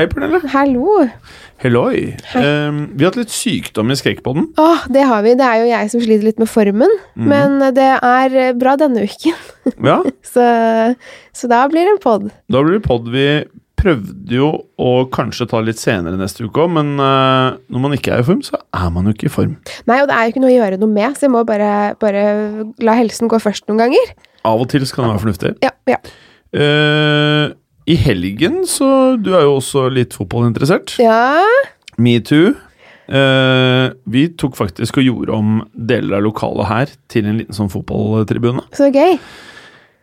Hei, Pernille. Hallo! Helloi. Um, vi har hatt litt sykdom i Skrekkpodden. Åh, det har vi. Det er jo jeg som sliter litt med formen, men det er bra denne uken. Ja, Så, så da blir det en pod. da blir det pod. Vi prøvde jo å kanskje ta litt senere neste uke òg, men uh, når man ikke er i form, så er man jo ikke i form. Nei, og det er jo ikke noe å gjøre noe med, så jeg må bare, bare la helsen gå først noen ganger. Av og til så kan det være fornuftig. Ja, ja. Uh, I helgen så Du er jo også litt fotballinteressert. Ja, Metoo. Uh, vi tok faktisk og gjorde om deler av lokalet her til en liten sånn fotballtribune. så gøy.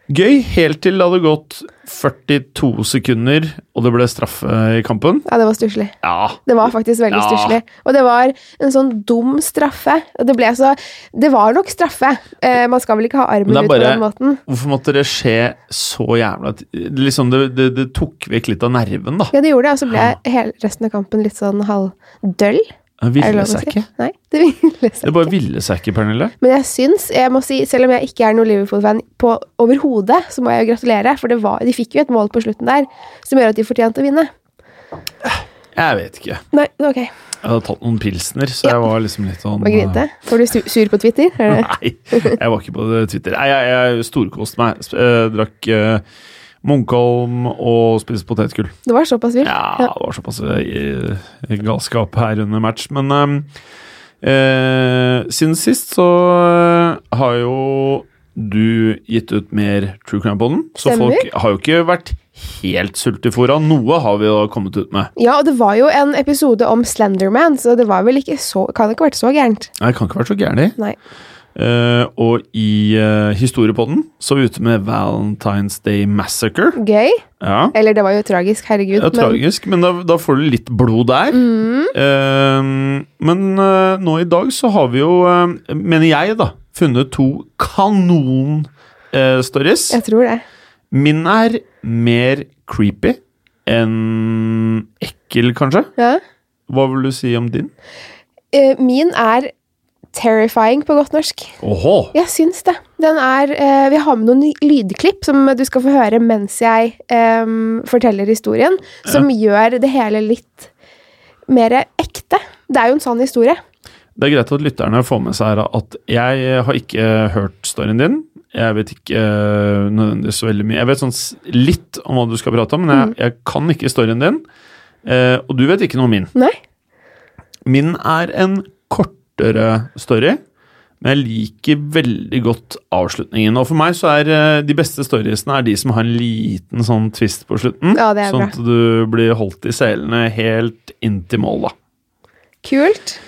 Gøy helt til det hadde gått 42 sekunder, og det ble straffe i kampen. Ja, det var stusslig. Ja, Det var faktisk veldig Ja. stusslig. Og det var en sånn dum straffe. Og det ble så Det var nok straffe. Eh, man skal vel ikke ha armen er ut på bare- den måten. Hvorfor måtte det skje så jævla Liksom, det, det, det tok vekk litt av nerven, da. Ja, det gjorde det, og så ble hele resten av kampen litt sånn halvdøll. Det ville seg ikke. Nei, det ville seg Det bare ville seg ikke, Pernille. Men jeg syns, jeg må si, selv om jeg ikke er noen Liverpool-fan på overhodet, så må jeg jo gratulere, for det var, de fikk jo et mål på slutten der som gjør at de fortjente å vinne. Jeg vet ikke. Nei, ok. Jeg hadde tatt noen pilsner, så Ja. jeg var liksom litt sånn Må grinte. Var du sur på Twitter? Er? Nei, jeg var ikke på Twitter. Nei, jeg, jeg storkoste meg. Sp- eh, drakk uh, Munkholm og spise potetgull. Det var såpass vilt? Ja, det var såpass uh, galskap her under match. Men eh, uh, siden sist så har jo du gitt ut mer True Crime på den. Så Stemmer. folk har jo ikke vært helt sultefòra. Noe har vi da kommet ut med. Ja, og det var jo en episode om Slenderman, så det var vel ikke så Kan ikke ha vært så gærent. Nei, det kan ikke ha vært så gærent. Eh, og i uh, historiepodden så er vi ute med Valentine's Day Massacre. Gøy. Ja, Eller det var jo tragisk, herregud. Ja, er tragisk, men da, da får du litt blod der. Mm. Uh, men nå i dag så har vi jo, mener jeg, da, funnet to kanon-stories. Jeg tror det. Min er mer creepy enn ekkel, kanskje. Ja. Hva vil du si om din? Min er terrifying på godt norsk. Oho. Jeg syns det. Den er eh, Vi har med noen lydklipp som du skal få høre mens jeg eh, forteller historien, som gjør det hele litt mer ekte. Det er jo en sann historie. Det er greit at lytterne får med seg at jeg har ikke hørt storyen din. Jeg vet ikke øh, nødvendigvis så veldig mye. Jeg vet sånn litt om hva du skal prate om, men jeg, jeg kan ikke storyen din. Eh, og du vet ikke noe om min. Nei? Min er en kortere story, Men jeg liker veldig godt avslutningen. Og for meg så er eh, de beste storiesene er de som har en liten sånn twist på slutten. Ja, sånn at du blir holdt i selene helt inn til mål, da. Kult.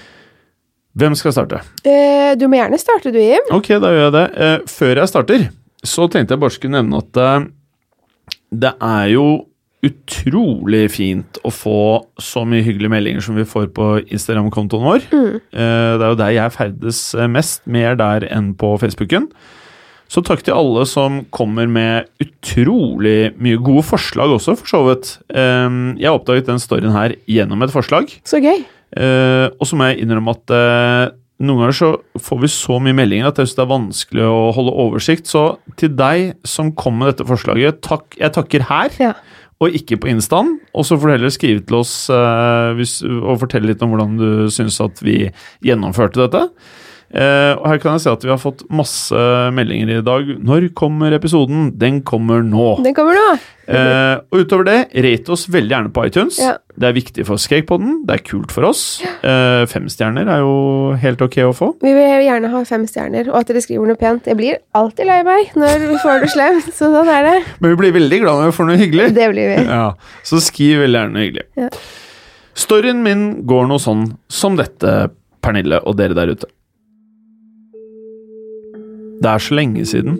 Hvem skal starte? Eh, du må gjerne starte, du, Jim. Ok, da gjør jeg det. Eh, før jeg starter, så tenkte jeg bare skulle nevne at eh, det er jo utrolig fint å få så mye hyggelige meldinger som vi får på Instagram-kontoen vår. Mm. Eh, det er jo der jeg ferdes eh, mest, mer der enn på Facebooken. Så takk til alle som kommer med utrolig mye gode forslag også, for så vidt. Jeg jeg oppdaget den storyen her gjennom et forslag. Så gøy. Eh, og så må jeg innrømme at noen ganger så får vi så mye meldinger at jeg synes det er vanskelig å holde oversikt. Så til deg som kom med dette forslaget, takk, jeg takker her. Ja. Og ikke på Instaen. Og så får du heller skrive til oss eh, hvis, og fortelle litt om hvordan du syns at vi gjennomførte dette. Eh, og her kan jeg se at vi har fått masse meldinger i dag. Når kommer episoden? Den kommer nå. Den kommer nå. Eh, og utover det, rate oss veldig gjerne på iTunes. Ja. Det er viktig for Skakepoden, det er kult for oss. Eh, fem stjerner er jo helt ok å få. Vi vil gjerne ha fem stjerner, og at dere skriver noe pent. Jeg blir alltid lei meg når vi får det slemt, så sånn er det. Men vi blir veldig glad når vi får noe hyggelig. Det blir vi. Ja, Så skriv veldig gjerne noe hyggelig. Ja. Storyen min går noe sånn som dette, Pernille og dere der ute. Det er så lenge siden,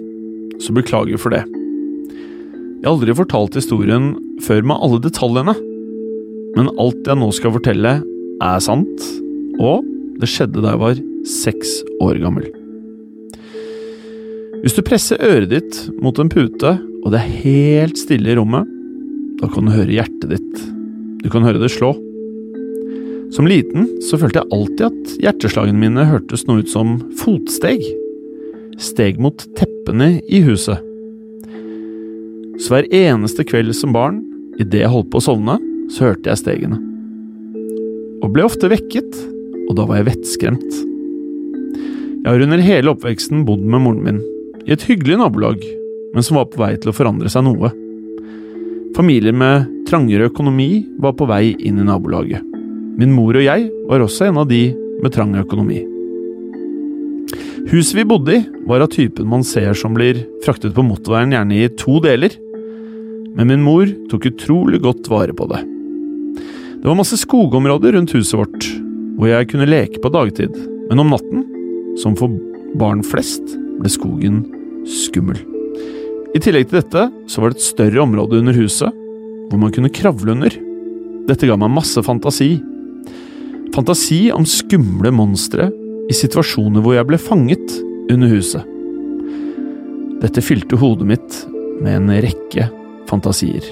så beklager for det. Jeg har aldri fortalt historien før med alle detaljene, men alt jeg nå skal fortelle, er sant, og det skjedde da jeg var seks år gammel. Hvis du presser øret ditt mot en pute, og det er helt stille i rommet, da kan du høre hjertet ditt. Du kan høre det slå. Som liten så følte jeg alltid at hjerteslagene mine hørtes noe ut som fotsteg. Steg mot teppene i huset. Så hver eneste kveld som barn, idet jeg holdt på å sovne, så hørte jeg stegene. Og ble ofte vekket, og da var jeg vettskremt. Jeg har under hele oppveksten bodd med moren min, i et hyggelig nabolag, men som var på vei til å forandre seg noe. Familier med trangere økonomi var på vei inn i nabolaget. Min mor og jeg var også en av de med trang økonomi. Huset vi bodde i, var av typen man ser som blir fraktet på motorveien gjerne i to deler. Men min mor tok utrolig godt vare på det. Det var masse skogområder rundt huset vårt, hvor jeg kunne leke på dagtid, men om natten, som for barn flest, ble skogen skummel. I tillegg til dette så var det et større område under huset, hvor man kunne kravle under. Dette ga meg masse fantasi. Fantasi om skumle monstre i situasjoner hvor jeg ble fanget under huset. Dette fylte hodet mitt med en rekke fantasier.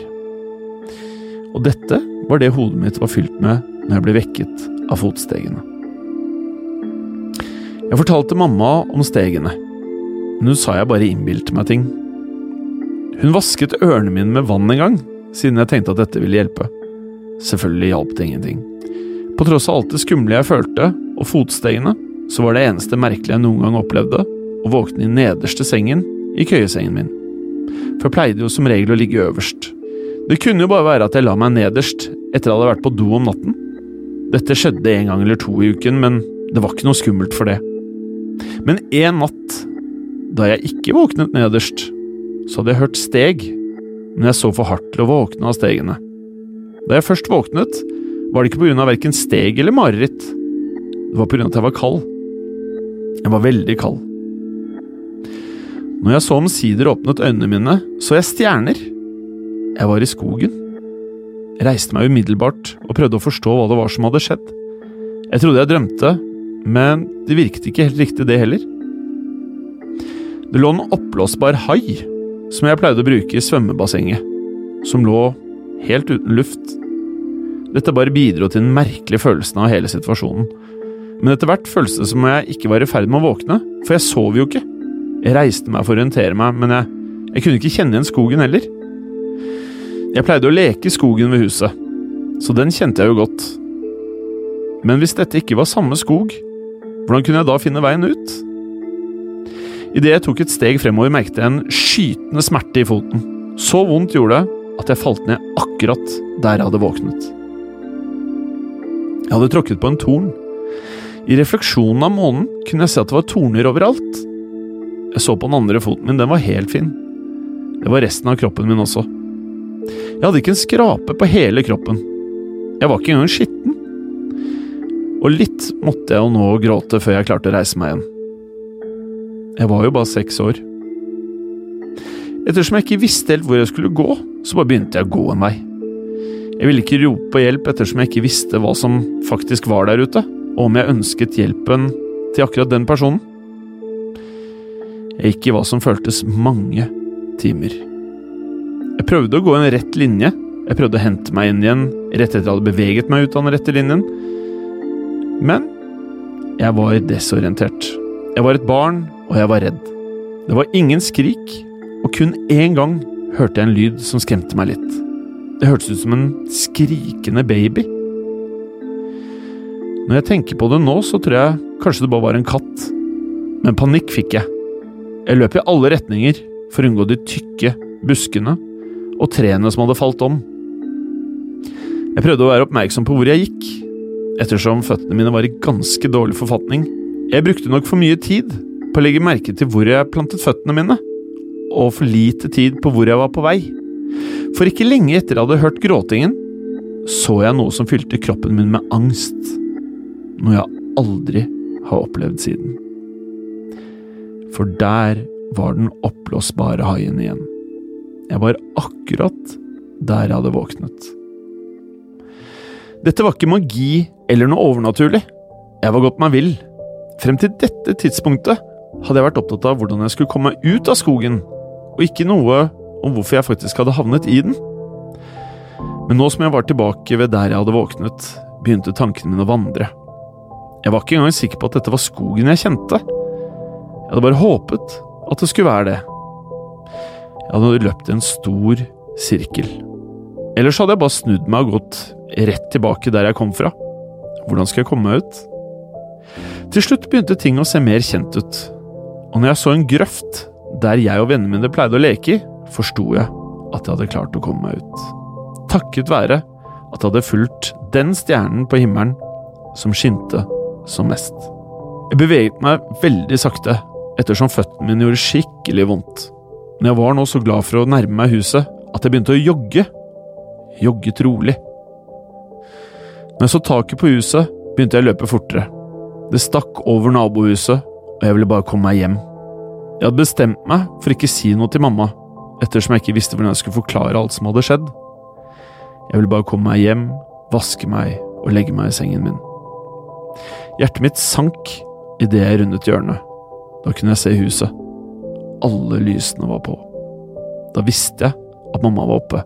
Og dette var det hodet mitt var fylt med når jeg ble vekket av fotstegene. Jeg fortalte mamma om stegene, men hun sa jeg bare innbilte meg ting. Hun vasket ørene mine med vann en gang, siden jeg tenkte at dette ville hjelpe. Selvfølgelig hjalp det ingenting. På tross av alt det skumle jeg følte, og fotstegene, så var det eneste merkelige jeg noen gang opplevde, å våkne i nederste sengen i køyesengen min. For jeg pleide jo som regel å ligge øverst. Det kunne jo bare være at jeg la meg nederst etter at jeg hadde vært på do om natten. Dette skjedde en gang eller to i uken, men det var ikke noe skummelt for det. Men en natt, da jeg ikke våknet nederst, så hadde jeg hørt steg, men jeg så for hardt til å våkne av stegene. Da jeg først våknet, var det ikke på grunn av verken steg eller mareritt. Det var på grunn av at jeg var kald. Jeg var veldig kald. Når jeg så omsider åpnet øynene mine, så jeg stjerner. Jeg var i skogen. Jeg reiste meg umiddelbart og prøvde å forstå hva det var som hadde skjedd. Jeg trodde jeg drømte, men det virket ikke helt riktig det heller. Det lå en oppblåsbar hai som jeg pleide å bruke i svømmebassenget, som lå helt uten luft. Dette bare bidro til den merkelige følelsen av hele situasjonen. Men etter hvert føltes det som om jeg ikke var i ferd med å våkne, for jeg sov jo ikke. Jeg reiste meg for å orientere meg, men jeg, jeg kunne ikke kjenne igjen skogen heller. Jeg pleide å leke i skogen ved huset, så den kjente jeg jo godt. Men hvis dette ikke var samme skog, hvordan kunne jeg da finne veien ut? Idet jeg tok et steg fremover, merket jeg en skytende smerte i foten. Så vondt gjorde det at jeg falt ned akkurat der jeg hadde våknet. Jeg hadde tråkket på en torn. I refleksjonen av månen kunne jeg se at det var torner overalt. Jeg så på den andre foten min, den var helt fin. Det var resten av kroppen min også. Jeg hadde ikke en skrape på hele kroppen. Jeg var ikke engang skitten. Og litt måtte jeg jo nå gråte før jeg klarte å reise meg igjen. Jeg var jo bare seks år. Ettersom jeg ikke visste helt hvor jeg skulle gå, så bare begynte jeg å gå en vei. Jeg ville ikke rope på hjelp ettersom jeg ikke visste hva som faktisk var der ute, og om jeg ønsket hjelpen til akkurat den personen. Jeg gikk i hva som føltes mange timer. Jeg prøvde å gå en rett linje, jeg prøvde å hente meg inn igjen rett etter jeg hadde beveget meg ut av den rette linjen, men jeg var desorientert. Jeg var et barn, og jeg var redd. Det var ingen skrik, og kun én gang hørte jeg en lyd som skremte meg litt. Det hørtes ut som en skrikende baby. Når jeg tenker på det nå, så tror jeg kanskje det bare var en katt. Men panikk fikk jeg. Jeg løp i alle retninger for å unngå de tykke buskene og trærne som hadde falt om. Jeg prøvde å være oppmerksom på hvor jeg gikk, ettersom føttene mine var i ganske dårlig forfatning. Jeg brukte nok for mye tid på å legge merke til hvor jeg plantet føttene mine, og for lite tid på hvor jeg var på vei. For ikke lenge etter jeg hadde hørt gråtingen, så jeg noe som fylte kroppen min med angst. Noe jeg aldri har opplevd siden. For der var den oppblåsbare haien igjen. Jeg var akkurat der jeg hadde våknet. Dette var ikke magi eller noe overnaturlig. Jeg var gått meg vill. Frem til dette tidspunktet hadde jeg vært opptatt av hvordan jeg skulle komme meg ut av skogen og ikke noe om hvorfor jeg faktisk hadde havnet i den. Men nå som jeg var tilbake ved der jeg hadde våknet, begynte tankene mine å vandre. Jeg var ikke engang sikker på at dette var skogen jeg kjente. Jeg hadde bare håpet at det skulle være det. Jeg hadde løpt i en stor sirkel. Ellers hadde jeg bare snudd meg og gått rett tilbake der jeg kom fra. Hvordan skal jeg komme meg ut? Til slutt begynte ting å se mer kjent ut, og når jeg så en grøft der jeg og vennene mine pleide å leke i, forsto jeg at jeg hadde klart å komme meg ut. Takket være at jeg hadde fulgt den stjernen på himmelen som skinte som mest. Jeg beveget meg veldig sakte, ettersom føttene mine gjorde skikkelig vondt. Men jeg var nå så glad for å nærme meg huset at jeg begynte å jogge. Jogget rolig. Når jeg så taket på huset, begynte jeg å løpe fortere. Det stakk over nabohuset, og jeg ville bare komme meg hjem. Jeg hadde bestemt meg for ikke si noe til mamma, ettersom jeg ikke visste hvordan jeg skulle forklare alt som hadde skjedd. Jeg ville bare komme meg hjem, vaske meg og legge meg i sengen min. Hjertet mitt sank idet jeg rundet hjørnet. Da kunne jeg se huset. Alle lysene var på. Da visste jeg at mamma var oppe.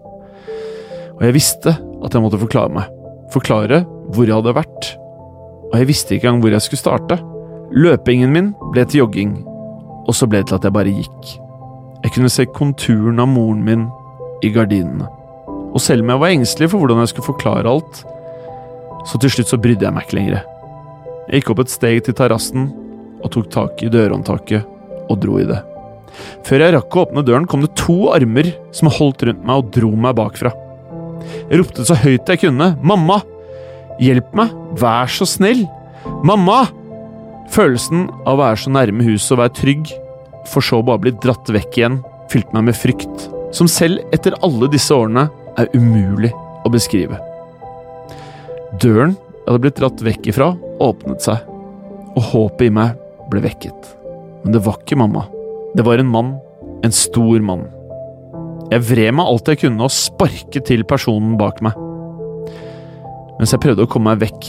Og jeg visste at jeg måtte forklare meg. Forklare hvor jeg hadde vært. Og jeg visste ikke engang hvor jeg skulle starte. Løpingen min ble til jogging, og så ble det til at jeg bare gikk. Jeg kunne se konturen av moren min i gardinene. Og selv om jeg var engstelig for hvordan jeg skulle forklare alt, så til slutt så brydde jeg meg ikke lenger. Jeg gikk opp et steg til terrassen og tok tak i dørhåndtaket og dro i det. Før jeg rakk å åpne døren, kom det to armer som holdt rundt meg og dro meg bakfra. Jeg ropte så høyt jeg kunne. Mamma! Hjelp meg! Vær så snill! Mamma! Følelsen av å være så nærme huset og være trygg, for så bare bli dratt vekk igjen, fylte meg med frykt, som selv etter alle disse årene er umulig å beskrive. Døren jeg hadde blitt dratt vekk ifra, åpnet seg, og håpet i meg ble vekket. Men det var ikke mamma. Det var en mann. En stor mann. Jeg vred meg alt jeg kunne og sparket til personen bak meg. Mens jeg prøvde å komme meg vekk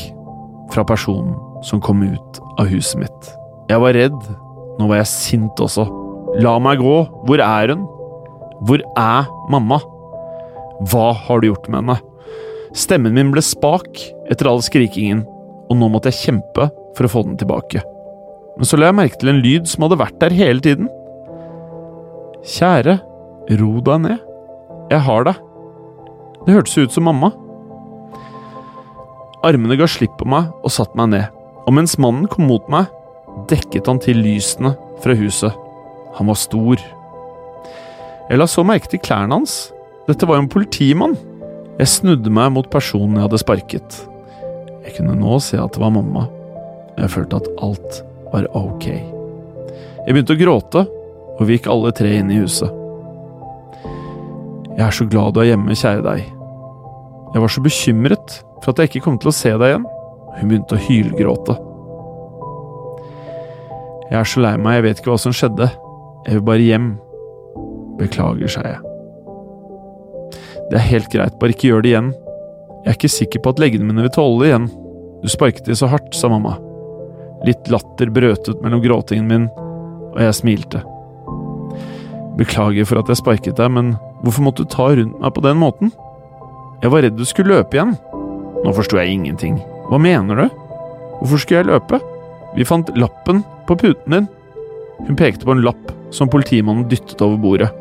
fra personen som kom ut av huset mitt. Jeg var redd. Nå var jeg sint også. La meg gå. Hvor er hun? Hvor er mamma? Hva har du gjort med henne? Stemmen min ble spak etter all skrikingen, og nå måtte jeg kjempe for å få den tilbake. Men så la jeg merke til en lyd som hadde vært der hele tiden. Kjære, ro deg ned. Jeg har deg. Det hørtes ut som mamma. Armene ga slipp på meg og satte meg ned og mens mannen kom mot meg, dekket han til lysene fra huset. Han var stor. Jeg la så merke til klærne hans. Dette var jo en politimann. Jeg snudde meg mot personen jeg hadde sparket. Jeg kunne nå se at det var mamma. Jeg følte at alt var ok. Jeg begynte å gråte, og vi gikk alle tre inn i huset. Jeg er så glad du er hjemme, kjære deg. Jeg var så bekymret for at jeg ikke kom til å se deg igjen. Hun begynte å hylgråte. Jeg er så lei meg, jeg vet ikke hva som skjedde. Jeg vil bare hjem. Beklager, sa jeg. Det er helt greit, bare ikke gjør det igjen. Jeg er ikke sikker på at leggene mine vil tåle det igjen. Du sparket de så hardt, sa mamma. Litt latter brøt ut mellom gråtingen min, og jeg smilte. Beklager for at jeg sparket deg, men hvorfor måtte du ta rundt meg på den måten? Jeg var redd du skulle løpe igjen. Nå forsto jeg ingenting. Hva mener du? Hvorfor skulle jeg løpe? Vi fant lappen på puten din. Hun pekte på en lapp som politimannen dyttet over bordet.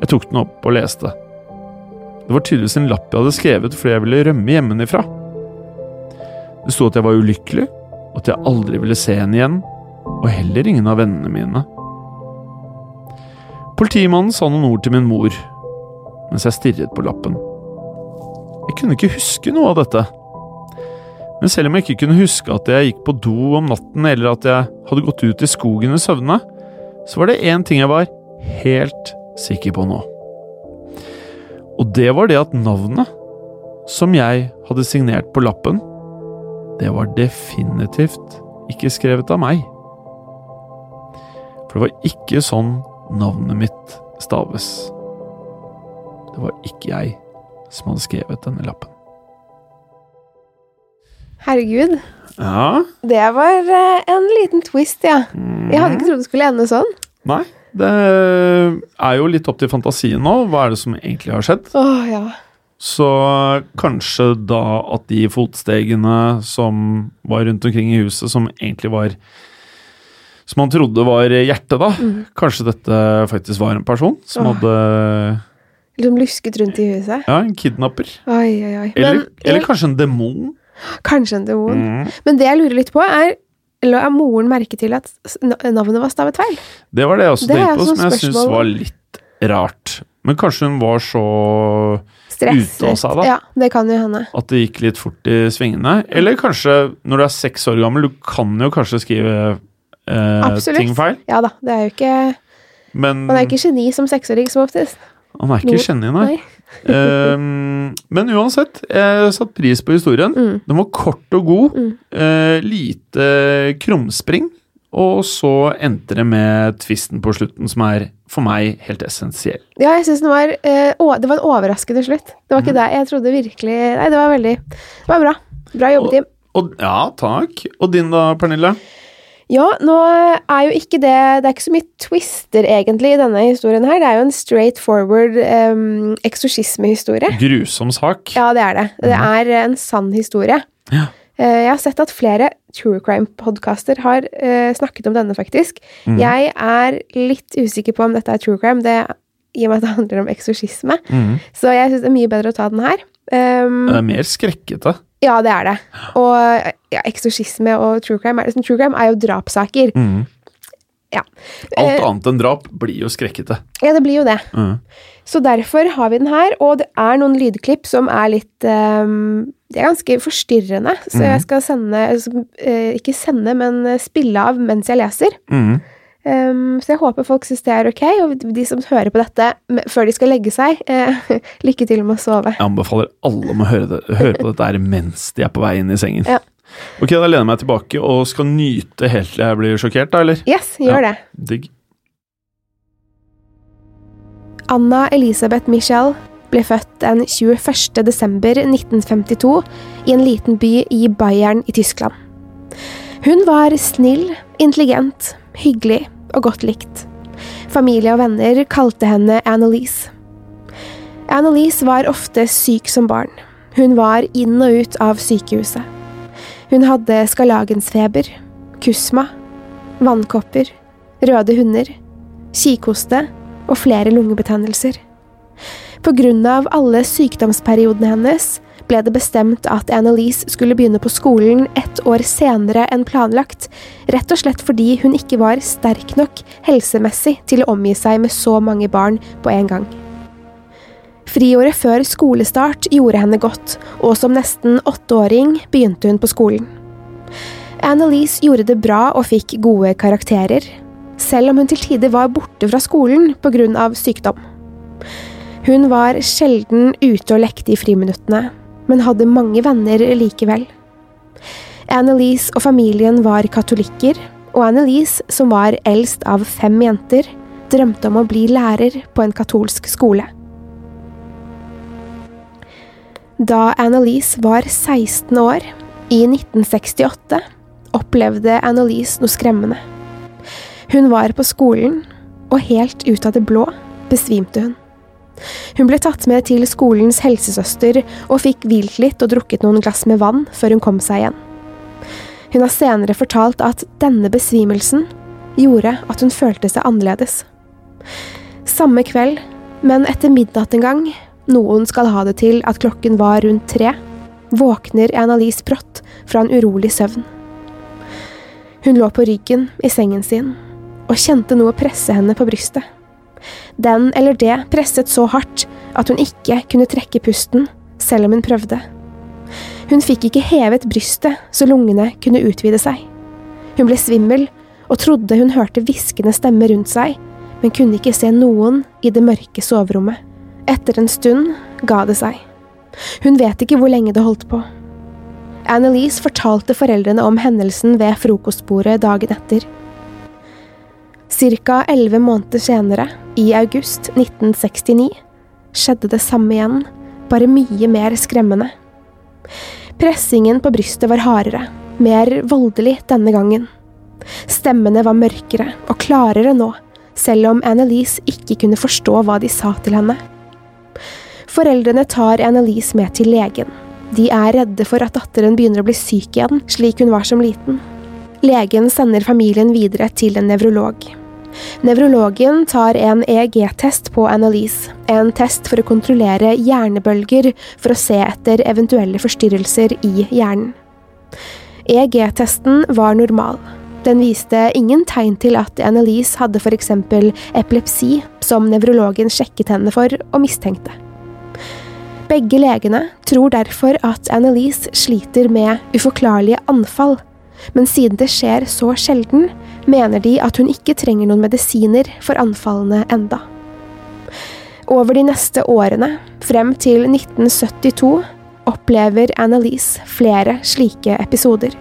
Jeg tok den opp og leste. Det var tydeligvis en lapp jeg hadde skrevet fordi jeg ville rømme hjemmefra. Det sto at jeg var ulykkelig, og at jeg aldri ville se henne igjen, og heller ingen av vennene mine. Politimannen sa noen ord til min mor, mens jeg stirret på lappen. Jeg kunne ikke huske noe av dette. Men selv om jeg ikke kunne huske at jeg gikk på do om natten, eller at jeg hadde gått ut i skogen i søvne, så var det én ting jeg var helt sikker på nå. Og det var det at navnet som jeg hadde signert på lappen, det var definitivt ikke skrevet av meg. For det var ikke sånn navnet mitt staves. Det var ikke jeg som hadde skrevet denne lappen. Herregud. Ja. Det var eh, en liten twist, ja. Jeg hadde ikke trodd det skulle ende sånn. Nei, det er jo litt opp til fantasien nå. Hva er det som egentlig har skjedd? Åh, ja. Så kanskje da at de fotstegene som var rundt omkring i huset, som egentlig var Som man trodde var hjertet, da. Kanskje dette faktisk var en person som Åh. hadde Liksom lusket rundt i huset. Ja, en kidnapper. Oi, oi, oi. Eller, Men- eller kanskje en demon. Kanskje en demon. Mm. Men det jeg lurer litt på, er La moren merke til at navnet var stavet feil? Det var det jeg også Det tenkte på, som jeg syns var litt rart. Men kanskje hun var så Stresset. ute av seg, da. Ja, det kan jo hende. At det gikk litt fort i svingene. Eller kanskje, når du er seks år gammel, du kan jo kanskje skrive eh, ting feil. Ja da. Det er jo ikke Men Man er jo ikke geni som seksåring, som oftest. han er ikke Noe- nei. nei. Ehm, men uansett, jeg satte pris på historien. Mm. Den var kort og god. eh, lite krumspring. Og så endte det med tvisten på slutten, som er for meg helt essensiell. Ja, jeg synes den var uh, å, Det var en overraskende slutt. Det var ikke Mm. det jeg trodde virkelig Nei, det var veldig Det var bra. Bra jobbet, Og, Og, ja, takk. Og din da, Pernille? Ja, nå er jo ikke det Det er ikke så mye twister, egentlig, i denne historien her. Det er jo en straight forward um, eksorsismehistorie. Grusom sak. Ja, det er det. Det er en sann historie. Ja. Eh, Jeg har sett at flere true crime-podkaster har uh, snakket om denne, faktisk. Mm. Jeg er litt usikker på om dette er true crime, det, i og med at det handler om eksorsisme. Mm. Så jeg syns det er mye bedre å ta den her. Um, Det er mer skrekkete. Ja, det er det. Og ja, eksorsisme og true crime er, true crime er jo drapssaker. Mm. Ja. Alt Eh, annet enn drap blir jo skrekkete. ja, det blir jo det. Mm. Så derfor har vi den her, og det er noen lydklipp som er litt um, De er ganske forstyrrende, så mm. jeg skal sende altså, eh, Ikke sende, men eh, spille av mens jeg leser. Mhm. Ehm, så jeg håper folk syns det er ok, og de som hører på dette før de skal legge seg, uh, lykke til med å sove. Jeg anbefaler alle om å høre, det, høre på dette her mens de er på vei inn i sengen. Ja. Ok, da lener jeg meg tilbake og skal nyte helt til jeg blir sjokkert, da, eller? Yes, gjør det. Digg. Anna Elisabeth Michel ble født den 21. desember 1952 i en liten by i Bayern i Tyskland. Hun var snill, intelligent, hyggelig og godt likt. Familie og venner kalte henne Annelise. Annelise var ofte syk som barn. Hun var inn og ut av sykehuset. Hun hadde skarlagensfeber, kusma, vannkopper, røde hunder, kikhoste og flere lungebetennelser. På grunn av alle sykdomsperiodene hennes ble det bestemt at Annelise skulle begynne på skolen ett år senere enn planlagt, rett og slett fordi hun ikke var sterk nok helsemessig til å omgi seg med så mange barn på en gang. Friåret før skolestart gjorde henne godt, og som nesten åtteåring begynte hun på skolen. Annelise gjorde det bra og fikk gode karakterer, selv om hun til tider var borte fra skolen av sykdom. Hun var sjelden ute og lekte i friminuttene, men hadde mange venner likevel. Annelise og familien var katolikker, og Annelise, som var eldst av fem jenter, drømte om å bli lærer på en katolsk skole. Da Annelise var 16 år, i 1968, opplevde Annelise noe skremmende. Hun var på skolen, og helt ut av det blå besvimte hun. Hun ble tatt med til skolens helsesøster og fikk hvilt litt og drukket noen glass med vann før hun kom seg igjen. Hun har senere fortalt at denne besvimelsen gjorde at hun følte seg annerledes. Samme kveld, men etter midnatt en gang, noen skal ha det til at klokken var rundt tre, våkner Annalise brått fra en urolig søvn. Hun lå på ryggen i sengen sin og kjente noe presse henne på brystet. Den eller det presset så hardt at hun ikke kunne trekke pusten, selv om hun prøvde. Hun fikk ikke hevet brystet så lungene kunne utvide seg. Hun ble svimmel og trodde hun hørte hviskende stemmer rundt seg, men kunne ikke se noen i det mørke soverommet. Etter en stund ga det seg. Hun vet ikke hvor lenge det holdt på. Annelise fortalte foreldrene om hendelsen ved frokostbordet dagen etter. Cirka elleve måneder senere, i august 1969, skjedde det samme igjen, bare mye mer skremmende. Pressingen på brystet var hardere, mer voldelig denne gangen. Stemmene var mørkere og klarere nå, selv om Annelise ikke kunne forstå hva de sa til henne. Foreldrene tar Annelise med til legen. De er redde for at datteren begynner å bli syk igjen, slik hun var som liten. Legen sender familien videre til en nevrolog. Nevrologen tar en EEG-test på Annelise, en test for å kontrollere hjernebølger for å se etter eventuelle forstyrrelser i hjernen. EEG-testen var normal. Den viste ingen tegn til at Annelise hadde eksempel epilepsi, som nevrologen sjekket henne for og mistenkte. Begge legene tror derfor at Annelise sliter med uforklarlige anfall, men siden det skjer så sjelden, mener de at hun ikke trenger noen medisiner for anfallene enda. Over de neste årene, frem til 1972, opplever Annelise flere slike episoder.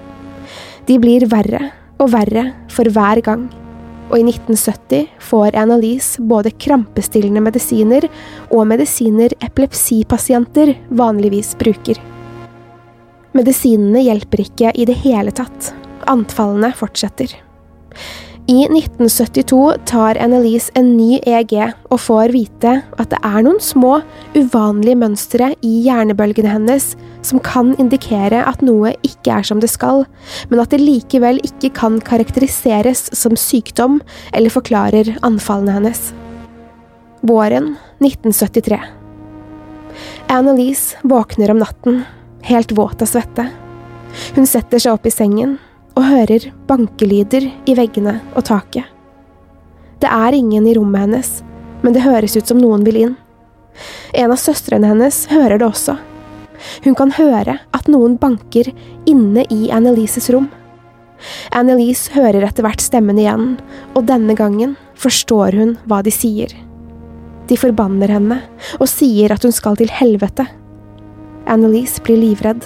De blir verre og verre for hver gang og i 1970 får Annalise både krampestillende medisiner og medisiner epilepsipasienter vanligvis bruker. Medisinene hjelper ikke i det hele tatt. Anfallene fortsetter. I 1972 tar Annelise en ny EG og får vite at det er noen små, uvanlige mønstre i hjernebølgene hennes som kan indikere at noe ikke er som det skal, men at det likevel ikke kan karakteriseres som sykdom eller forklarer anfallene hennes. Våren 1973. Annelise våkner om natten, helt våt av svette. Hun setter seg opp i sengen og hører bankelyder i veggene og taket. Det er ingen i rommet hennes, men det høres ut som noen vil inn. En av søstrene hennes hører det også. Hun kan høre at noen banker inne i Annelises rom. Annelise hører etter hvert stemmen igjen, og denne gangen forstår hun hva de sier. De forbanner henne og sier at hun skal til helvete. Annelise blir livredd.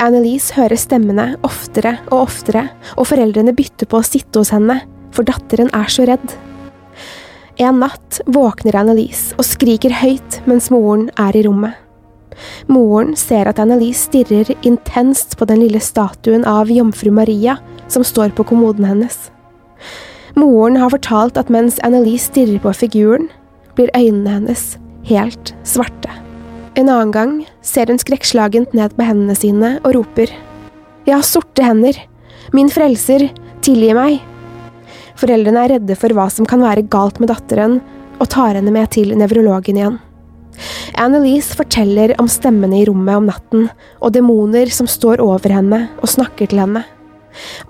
Annelise hører stemmene oftere og oftere, og foreldrene bytter på å sitte hos henne, for datteren er så redd. En natt våkner Annelise og skriker høyt mens moren er i rommet. Moren ser at Annelise stirrer intenst på den lille statuen av jomfru Maria som står på kommoden hennes. Moren har fortalt at mens Annelise stirrer på figuren, blir øynene hennes helt svarte. En annen gang ser hun skrekkslagent ned på hendene sine og roper. Jeg har sorte hender. Min frelser, tilgi meg. Foreldrene er redde for hva som kan være galt med datteren, og tar henne med til nevrologen igjen. Annelise forteller om stemmene i rommet om natten, og demoner som står over henne og snakker til henne.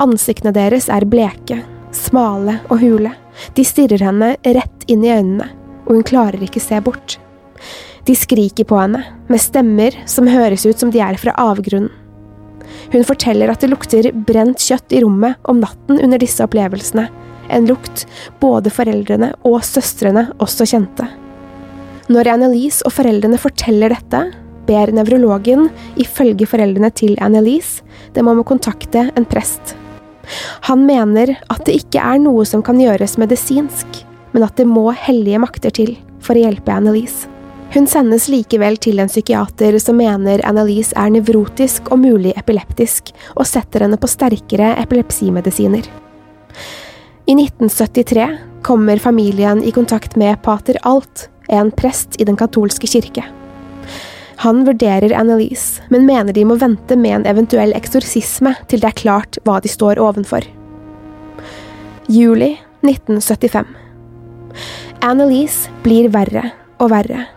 Ansiktene deres er bleke, smale og hule. De stirrer henne rett inn i øynene, og hun klarer ikke se bort. De skriker på henne, med stemmer som høres ut som de er fra avgrunnen. Hun forteller at det lukter brent kjøtt i rommet om natten under disse opplevelsene, en lukt både foreldrene og søstrene også kjente. Når Annelise og foreldrene forteller dette, ber nevrologen, ifølge foreldrene til Annelise, dem om å kontakte en prest. Han mener at det ikke er noe som kan gjøres medisinsk, men at det må hellige makter til for å hjelpe Annelise. Hun sendes likevel til en psykiater som mener Annelise er nevrotisk og mulig epileptisk, og setter henne på sterkere epilepsimedisiner. I 1973 kommer familien i kontakt med pater Alt, en prest i den katolske kirke. Han vurderer Annelise, men mener de må vente med en eventuell eksorsisme til det er klart hva de står ovenfor. Juli 1975 Annelise blir verre og verre.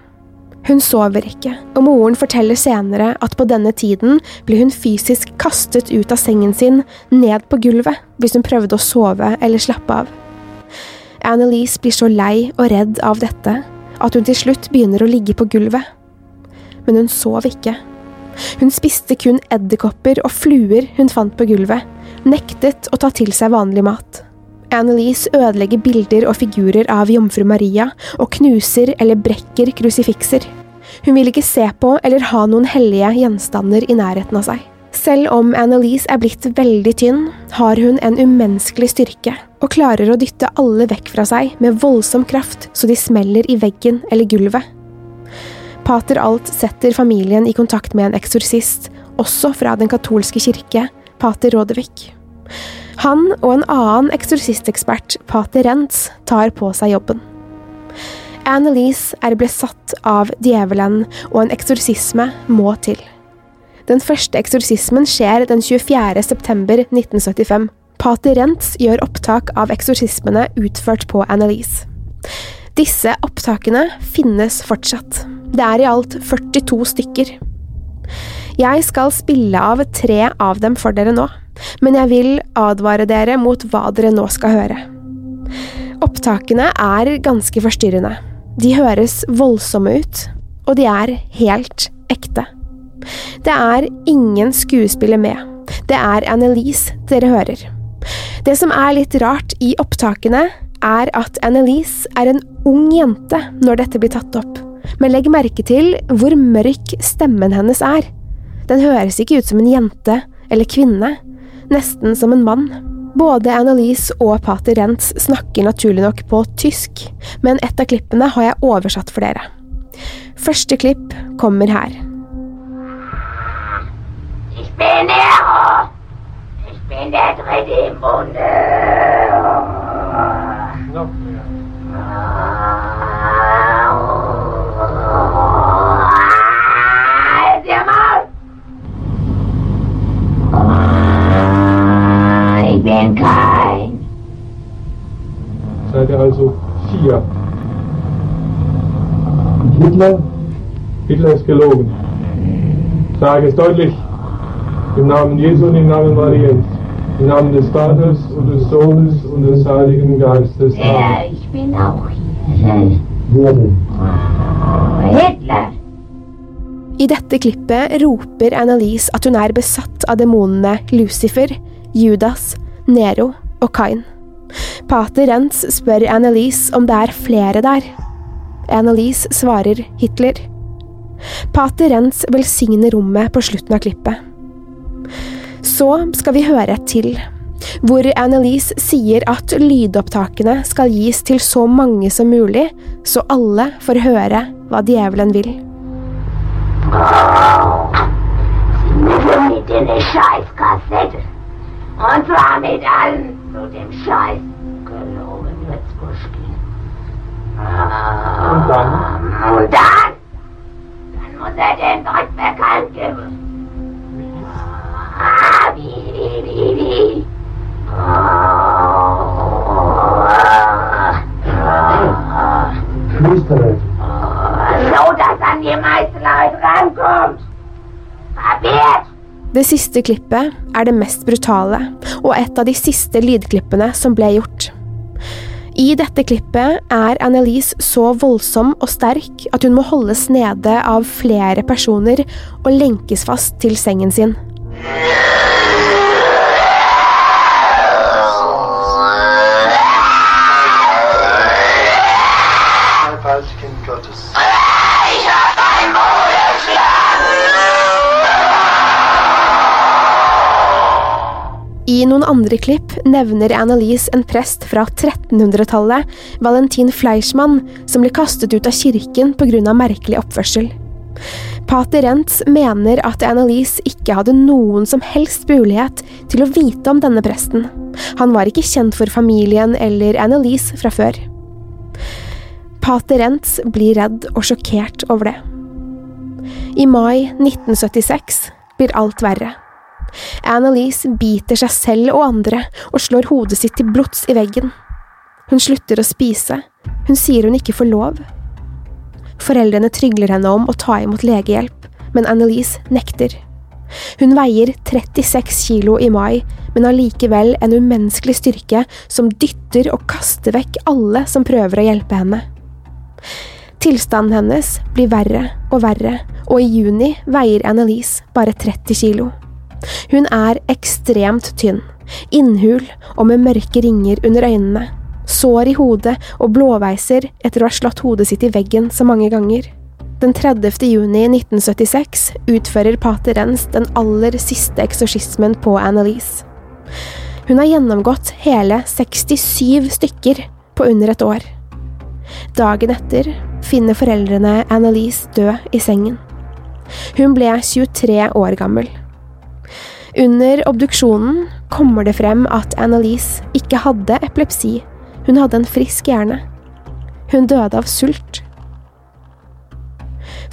Hun sover ikke, og moren forteller senere at på denne tiden ble hun fysisk kastet ut av sengen sin, ned på gulvet, hvis hun prøvde å sove eller slappe av. Annelise blir så lei og redd av dette at hun til slutt begynner å ligge på gulvet. Men hun sov ikke. Hun spiste kun edderkopper og fluer hun fant på gulvet, nektet å ta til seg vanlig mat. Annelise ødelegger bilder og figurer av jomfru Maria, og knuser eller brekker krusifikser. Hun vil ikke se på eller ha noen hellige gjenstander i nærheten av seg. Selv om Annelise er blitt veldig tynn, har hun en umenneskelig styrke, og klarer å dytte alle vekk fra seg med voldsom kraft så de smeller i veggen eller gulvet. Pater Alt setter familien i kontakt med en eksorsist, også fra den katolske kirke, pater Rodevik. Han og en annen eksorsistekspert, pater Rentz, tar på seg jobben. Annelise er besatt av djevelen, og en eksorsisme må til. Den første eksorsismen skjer den 24. september 1975. Pater Rentz gjør opptak av eksorsismene utført på Annelise. Disse opptakene finnes fortsatt. Det er i alt 42 stykker. Jeg skal spille av tre av dem for dere nå men jeg vil advare dere mot hva dere nå skal høre. Opptakene er ganske forstyrrende. De høres voldsomme ut, og de er helt ekte. Det er ingen skuespiller med. Det er Annelise dere hører. Det som er litt rart i opptakene, er at Annelise er en ung jente når dette blir tatt opp. Men legg merke til hvor mørk stemmen hennes er. Den høres ikke ut som en jente eller kvinne nesten som en mann. Både Annelise og pater Rentz snakker naturlig nok på tysk, men et av klippene har jeg oversatt for dere. Første klipp kommer her. Ich bin Nero. Ich bin der dritte im Bunde. Noch mehr. Seid ihr also vier? Hitler? Hitler ist gelogen. Sage es deutlich. Im Namen Jesu und im Namen Mariens. Im Namen des Vaters und des Sohnes und des Heiligen Geistes. Ja, ich bin auch hier. Hitler. I dette klippet roper Annalise at hun er besatt av demonene Lucifer, Judas, Nero og Kain. Pater Rentz spør Annelise om det er flere der. Annelise svarer Hitler. Pater Rentz velsigner rommet på slutten av klippet. Så skal vi høre et til, hvor Annelise sier at lydopptakene skal gis til så mange som mulig, så alle får høre hva djevelen vil. Oh. Und zwar mit allen zu dem Scheiß gelogen Witzbuschki. Und dann? Und dann? Dann muss er den Gott bekannt geben. Wie? Ah, wie, wie, wie, wie. Flüstere. So, dass an die meisten Leute rankommt. Kapiert? Det siste klippet er det mest brutale, og et av de siste lydklippene som ble gjort. I dette klippet er Annelise så voldsom og sterk at hun må holdes nede av flere personer og lenkes fast til sengen sin. I noen andre klipp nevner Annelise en prest fra 1300-tallet, Valentin Fleischmann, som ble kastet ut av kirken pga. merkelig oppførsel. Pater Rentz mener at Annelise ikke hadde noen som helst mulighet til å vite om denne presten. Han var ikke kjent for familien eller Annelise fra før. Pater Rentz blir redd og sjokkert over det. I mai 1976 blir alt verre. Annalise biter seg selv og andre og slår hodet sitt til blods i veggen. Hun slutter å spise. Hun sier hun ikke får lov. Foreldrene trygler henne om å ta imot legehjelp, men Annalise nekter. Hun veier 36 kilo i mai, men har likevel en umenneskelig styrke som dytter og kaster vekk alle som prøver å hjelpe henne. Tilstanden hennes blir verre og verre, og i juni veier Annalise bare 30 kilo. Hun er ekstremt tynn, innhul og med mørke ringer under øynene, sår i hodet og blåveiser etter å ha slått hodet sitt i veggen så mange ganger. Den 30. juni 1976 utfører pater Rens den aller siste eksorsismen på Annalise. Hun har gjennomgått hele 67 stykker på under et år. Dagen etter finner foreldrene Annalise død i sengen. Hun ble 23 år gammel. Under obduksjonen kommer det frem at Annelise ikke hadde epilepsi, hun hadde en frisk hjerne. Hun døde av sult.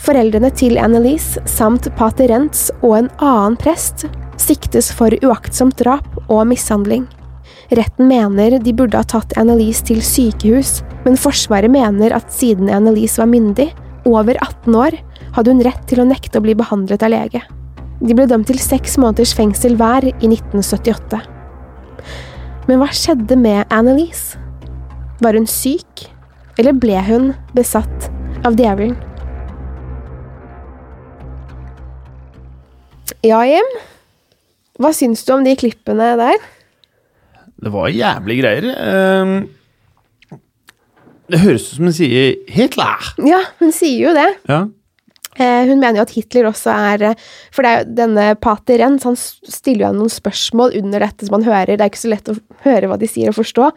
Foreldrene til Annelise samt pater Rentz og en annen prest siktes for uaktsomt drap og mishandling. Retten mener de burde ha tatt Annelise til sykehus, men Forsvaret mener at siden Annelise var myndig, over 18 år, hadde hun rett til å nekte å bli behandlet av lege. De ble dømt til seks måneders fengsel hver i 1978. Men hva skjedde med Annelise? Var hun syk, eller ble hun besatt av djevelen? Ja, Jim? Hva syns du om de klippene der? Det var jævlig greier. Ehm, det høres ut som hun sier 'Hitler'. Ja, hun sier jo det. Ja. Eh, hun mener jo at Hitler også er eh, For det er jo denne pater Renz, han stiller jo noen spørsmål under dette som han hører. Det er ikke så lett å høre hva de sier og forstå.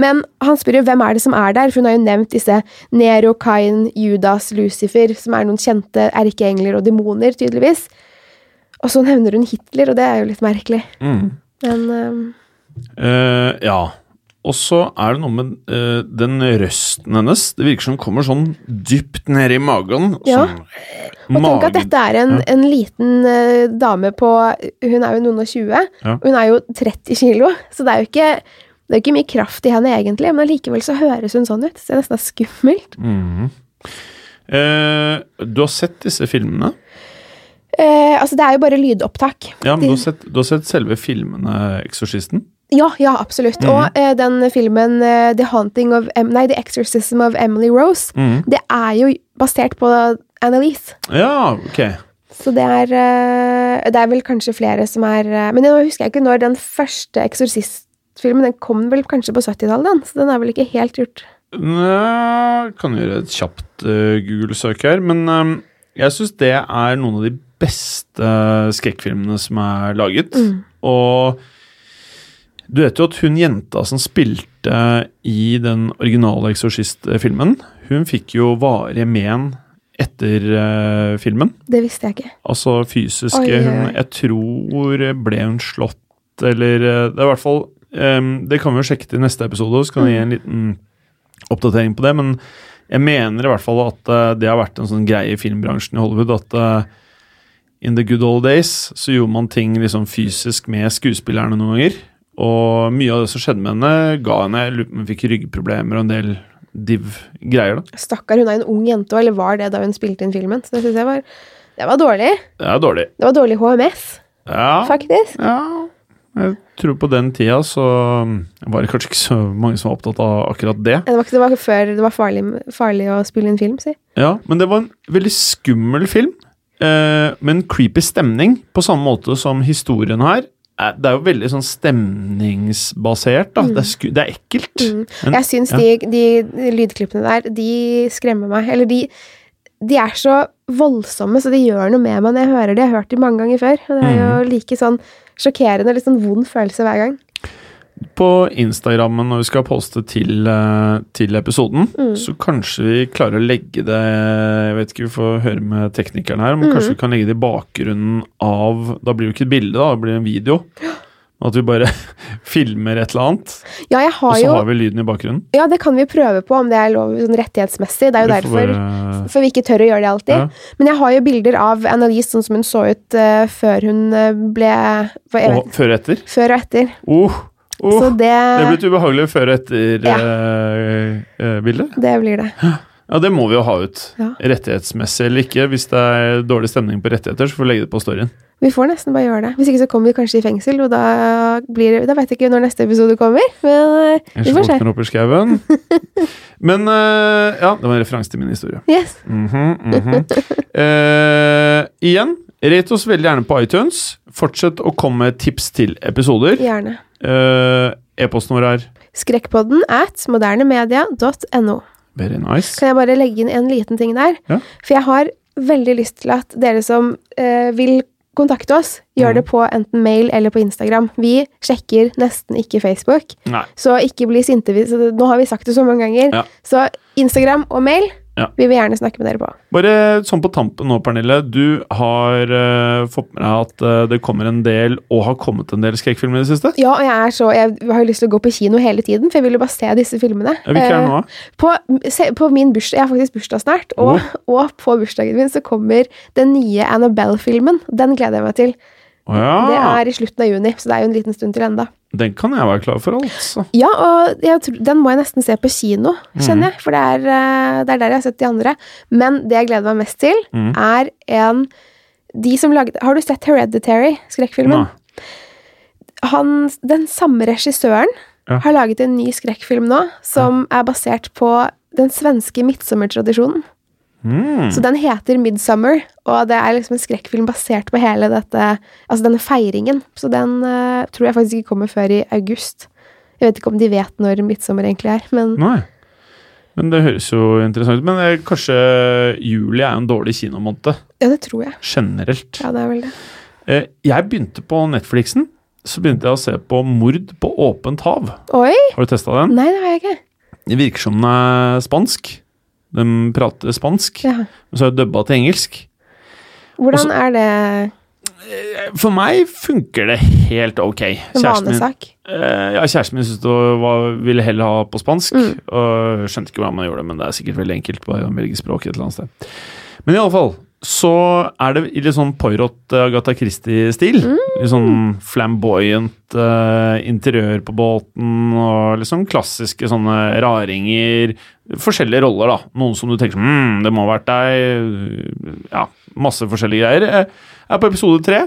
Men han spør jo hvem er det som er der, for hun har jo nevnt disse Nero, Kain, Judas, Lucifer, som er noen kjente erkeengler og demoner, tydeligvis. Og så nevner hun Hitler, og det er jo litt merkelig. Mm. Men um, uh, ja. Og så er det noe med uh, den røsten hennes. Det virker som hun kommer sånn dypt ned i magen. Ja. Sånn, Og tenk at dette er en, en liten uh, dame på Hun er jo noen og tjue. Ja. og Hun er jo 30 kilo, så det er jo ikke, det er ikke mye kraft i henne egentlig, men likevel så høres hun sånn ut. Så det er nesten skummelt. Mhm. Uh, du har sett disse filmene? Altså, det er jo bare lydopptak. Ja, men du har sett, du har sett selve filmene 'Eksorsisten'? Ja, ja, absolutt. Mm. Og eh, den filmen eh, The Haunting of em Nei, The Exorcism of Emily Rose, mm. det er jo basert på Annelise. Ja, ok. Så det er eh, Det er vel kanskje flere som er eh, Men nå husker jeg ikke når den første Eksorsistfilmen Den kom vel kanskje på 70-tallet, den, så den er vel ikke helt gjort. Nei, kan gjøre et kjapt uh, Google-søk her, men um, jeg syns det er noen av de beste skrekkfilmene som er laget. Mm. Og du vet jo at hun jenta som spilte i den originale Eksorsist-filmen, hun fikk jo varige men etter uh, filmen. Det visste jeg ikke. Altså fysiske Oi, oi, oi. hun, Jeg tror ble hun slått, eller eh, Det er i hvert fall um, Det kan vi jo sjekke til neste episode, så kan vi gi en liten oppdatering på det. Men jeg mener i hvert fall at uh, det har vært en sånn greie i filmbransjen i Hollywood at uh, in the good old days så gjorde man ting liksom fysisk med skuespillerne noen ganger. Og mye av det som skjedde med henne, ga henne hun fikk ryggproblemer og en del div-greier. da. Stakkar, hun er en ung jente, eller var det da hun spilte inn filmen. Så det syns jeg var Det var dårlig. Det er dårlig. Det var dårlig HMS, Ja, faktisk. Ja, jeg tror på den tida så var det kanskje ikke så mange som var opptatt av akkurat det. Det var, ikke, det var før det var farlig, farlig å spille inn film, si. Ja, Men det var en veldig skummel film. eh, en creepy stemning, på samme måte som historien her. Det er jo veldig sånn stemningsbasert, da. Det, er det er ekkelt. Mm. Men- jeg syns ja. de, de lydklippene der, de skremmer meg. Eller de De er så voldsomme, så de gjør noe med meg når jeg hører det. Jeg har hørt de mange ganger før. Og det er jo Mm. like sånn sjokkerende, litt sånn vond følelse hver gang. På Instagrammen når vi skal poste til, eh, til episoden, Mm. så kanskje vi klarer å legge det Jeg vet ikke, vi får høre med teknikeren her, men Mm. kanskje vi kan legge det i bakgrunnen av Da blir det jo ikke et bilde, da, det blir en video. At vi bare filmer et eller annet, Ja, jeg og så jo har vi lyden i bakgrunnen. Ja, det kan vi prøve på, om det er lov sånn rettighetsmessig. Det er jo Vi derfor bare- For vi ikke tør å gjøre det alltid. Ja. Men jeg har jo bilder av Annalise sånn som hun så ut uh, før hun eh, ble Og før og etter. Før og etter. Oh, oh, Så det- det blir blitt ubehagelig før og etter Ja. eh. Det blir det. Ja, det må vi jo ha ut. Ja. Rettighetsmessig eller ikke. Hvis det er dårlig stemning på rettigheter, så får vi legge det på storyen. Vi får nesten bare gjøre det. Hvis ikke så kommer vi kanskje i fengsel, og da blir det Da vet jeg ikke når neste episode kommer, men eh, vi får se. opp i skauen. Men uh, ja, det var en referanse til min historie. Yes. Mm -hmm, mm -hmm. Uh, igjen, rate oss veldig gjerne på iTunes. Fortsett å komme med tips til episoder. Gjerne. Eh, E-posten vår er Skrekkpodden at modernemedia.no. very nice. Kan jeg bare legge inn en liten ting der? Ja. For jeg har veldig lyst til at dere som eh, vil kontakte oss, gjør mm. det på enten mail eller på Instagram. Vi sjekker nesten ikke Facebook, Nei. så ikke bli sinte. Nå har vi sagt det så mange ganger. Ja. Så Instagram og mail Ja. vi vil gjerne snakke med dere på. Bare sånn på tampen nå, Pernille. Du har uh, fått med deg at uh, det kommer en del, og har kommet en del skrekkfilmer i det siste? Ja, og jeg er så Jeg har jo lyst til å gå på kino hele tiden, for jeg vil jo bare se disse filmene. Ja, Hvilke er nå? Eh, På, se, på min bursdag Jeg har faktisk bursdag snart, og, og på bursdagen min så kommer den nye Annabelle-filmen. Den gleder jeg meg til. Ja. Det er i slutten av juni, så det er jo en liten stund til enda. Den kan jeg være klar for, altså. Ja, og tror, den må jeg nesten se på kino, kjenner jeg. For det er, eh, det er der jeg har sett de andre. Men det jeg gleder meg mest til, Mm. er en De som lagde Har du sett Hereditary, skrekkfilmen? Han, den samme regissøren Ja. har laget en ny skrekkfilm nå, som er basert på den svenske midtsommertradisjonen. Mm. Så den heter Midsummer, og det er liksom en skrekkfilm basert på hele dette Altså denne feiringen. Så den uh, tror jeg faktisk ikke kommer før i august. Jeg vet ikke om de vet når midtsommer egentlig er, men Nei. Men det høres jo interessant ut. Men eh, kanskje juli er jo en dårlig kinomåned ja, det tror jeg. generelt. Ja, det er vel det. Eh, Jeg begynte på Netflixen. Så begynte jeg å se på Mord på åpent hav. Oi! Har du testa den? Nei, det har jeg ikke. Det virker som den er spansk. De prater spansk, Ja. men så er det dubba til engelsk. Hvordan er det For meg funker det helt ok. en vanesak? eh, ja, kjæresten min syntes det var, ville heller ha på spansk, Mm. og skjønte ikke hvordan man gjorde det, men det er sikkert veldig enkelt på velge språk et eller annet sted. Men i alle fall, så er det i litt sånn Poirot eh, Agatha Christie-stil. Mm. Litt sånn flamboyant uh, interiør på båten, og litt sånn klassiske sånne raringer. Forskjellige roller, da. Noen som du tenker mm, det må ha vært deg. Ja, masse forskjellige greier. Jeg er på episode tre.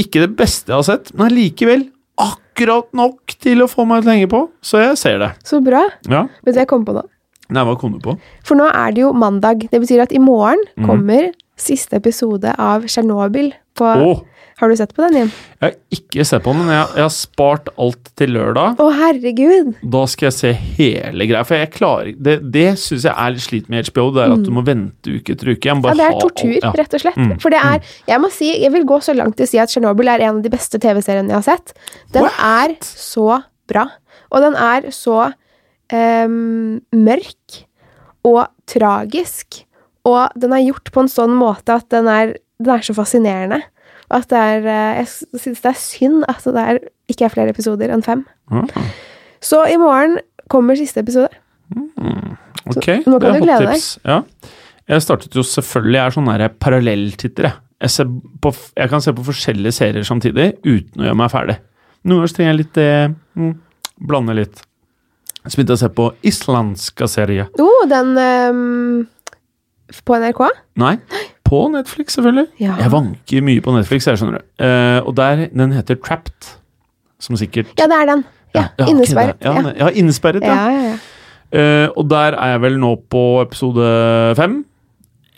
Ikke det beste jeg har sett, men likevel akkurat nok til å få meg til å henge på, så jeg ser det. Så bra. Ja. Vet du hva jeg kom på nå? Nei, hva kom du på? For nå er det jo mandag. Det betyr at i morgen mm. kommer siste episode av Tsjernobyl på oh. Har du sett på den, Jim? jeg har ikke sett på den, men jeg, jeg har spart alt til lørdag. Å, herregud! Da skal jeg se hele greia, for jeg klarer Det, det syns jeg er litt slit med HBO, det er at du må vente uke etter uke. Mm. Ja, det er tortur, ja. rett og slett. Mm, For det er Jeg må si, jeg vil gå så langt til å si at Tsjernobyl er en av de beste TV-seriene jeg har sett. Den er så bra. Og den er så ehm, mørk og tragisk. Og den er gjort på en sånn måte at den er, den er så fascinerende. Og at det er eh, Jeg synes det er synd at det er, ikke er flere episoder enn fem. Mm. Så i morgen kommer siste episode. ok, nå kan det er deg. tips. Ja. Jeg startet jo selvfølgelig Jeg er sånn der parallelltitter, jeg. Jeg, på, jeg kan se på forskjellige serier samtidig uten å gjøre meg ferdig. Noen ganger trenger jeg litt det mm, Blande litt. Så begynte jeg å se på islandske serier. Oh, den um, På NRK? Nei, på Netflix, selvfølgelig. Ja. Jeg vanker mye på Netflix, jeg skjønner du. Uh, og der, den heter Trapped. Som sikkert Ja, det er den. Ja, ja, Innesperret. Okay, Ja, ja, innesperret, ja. Ja, ja, ja. Eh, og der er jeg vel nå på episode fem.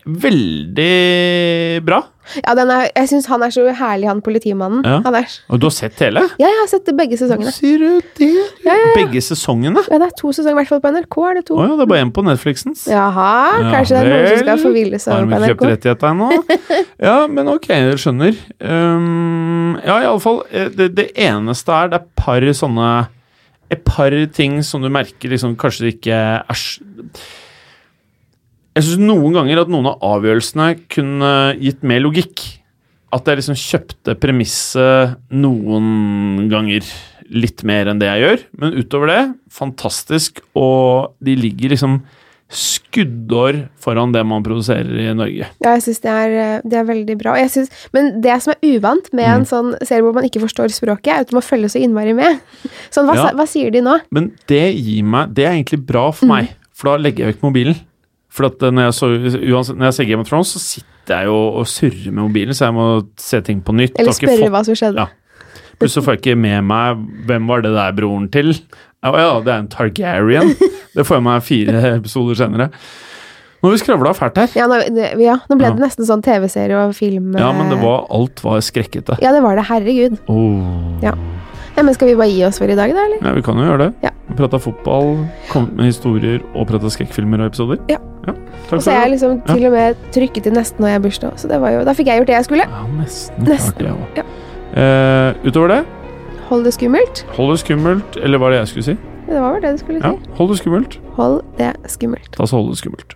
veldig bra. Ja, den er, jeg syns han er så herlig, han politimannen. Ja. Han er, Og du har sett hele? ja, jeg har sett begge sesongene. Sier du det? Ja, ja, ja. Begge sesongene? ja, det er to sesonger, i hvert fall på NRK er det to. Oh, ja, det er bare én på Netflixens. Jaha, kanskje det er noen som skal forvilles Har over de på ikke kjøpt NRK. rettigheter ennå? Ja, men ok, jeg skjønner. Um, ja, iallfall. Det, det eneste er Det er par sånne Et par ting som du merker liksom kanskje det ikke er Jeg syns noen ganger at noen av avgjørelsene kunne gitt mer logikk. At jeg liksom kjøpte premisset noen ganger litt mer enn det jeg gjør. Men utover det, fantastisk. Og de ligger liksom skuddår foran det man produserer i Norge. Ja, jeg syns det, eh, det er veldig bra. Jeg synes, men det som er uvant med Mm. en sånn serie hvor man ikke forstår språket, er at må følge så innmari med. Sånn, hva, Ja. hva sier de nå? Men det gir meg Det er egentlig bra Mm. for meg, for da legger jeg vekk mobilen. For at når jeg, så, uansett, når jeg ser Game of Thrones, så sitter jeg jo og surrer med mobilen, så jeg må se ting på nytt. Eller spørre fått- hva som skjedde. Ja. Plutselig får jeg ikke med meg hvem var det der broren til. Ja, ja, det er en Targaryen. Det får jeg meg fire episoder senere. Nå har vi skravla fælt her. Ja, nå, det, ja, nå ble Ja. det nesten sånn TV-serie og film. Ja, men det eh, var, alt var skrekkete. Ja, det var det. Herregud. Oh. Ja. Ja. Men skal vi bare gi oss for i dag, da, eller? Ja, vi kan jo gjøre det. Ja. Prata fotball, kommet med historier og prata skrekkfilmer og episoder. Ja. Takk Og så er jeg liksom Ja. til og med trykket til nesten når jeg har bursdag, så det var jo, da fikk jeg gjort det jeg skulle. Ja, nesten. Nesten. klart jeg. Ja. Eh, utover det, Hold det skummelt. hold det skummelt, eller hva er det jeg skulle si? Det var vel det du skulle si. Ja, hold det skummelt. Hold det skummelt. Da så hold det skummelt.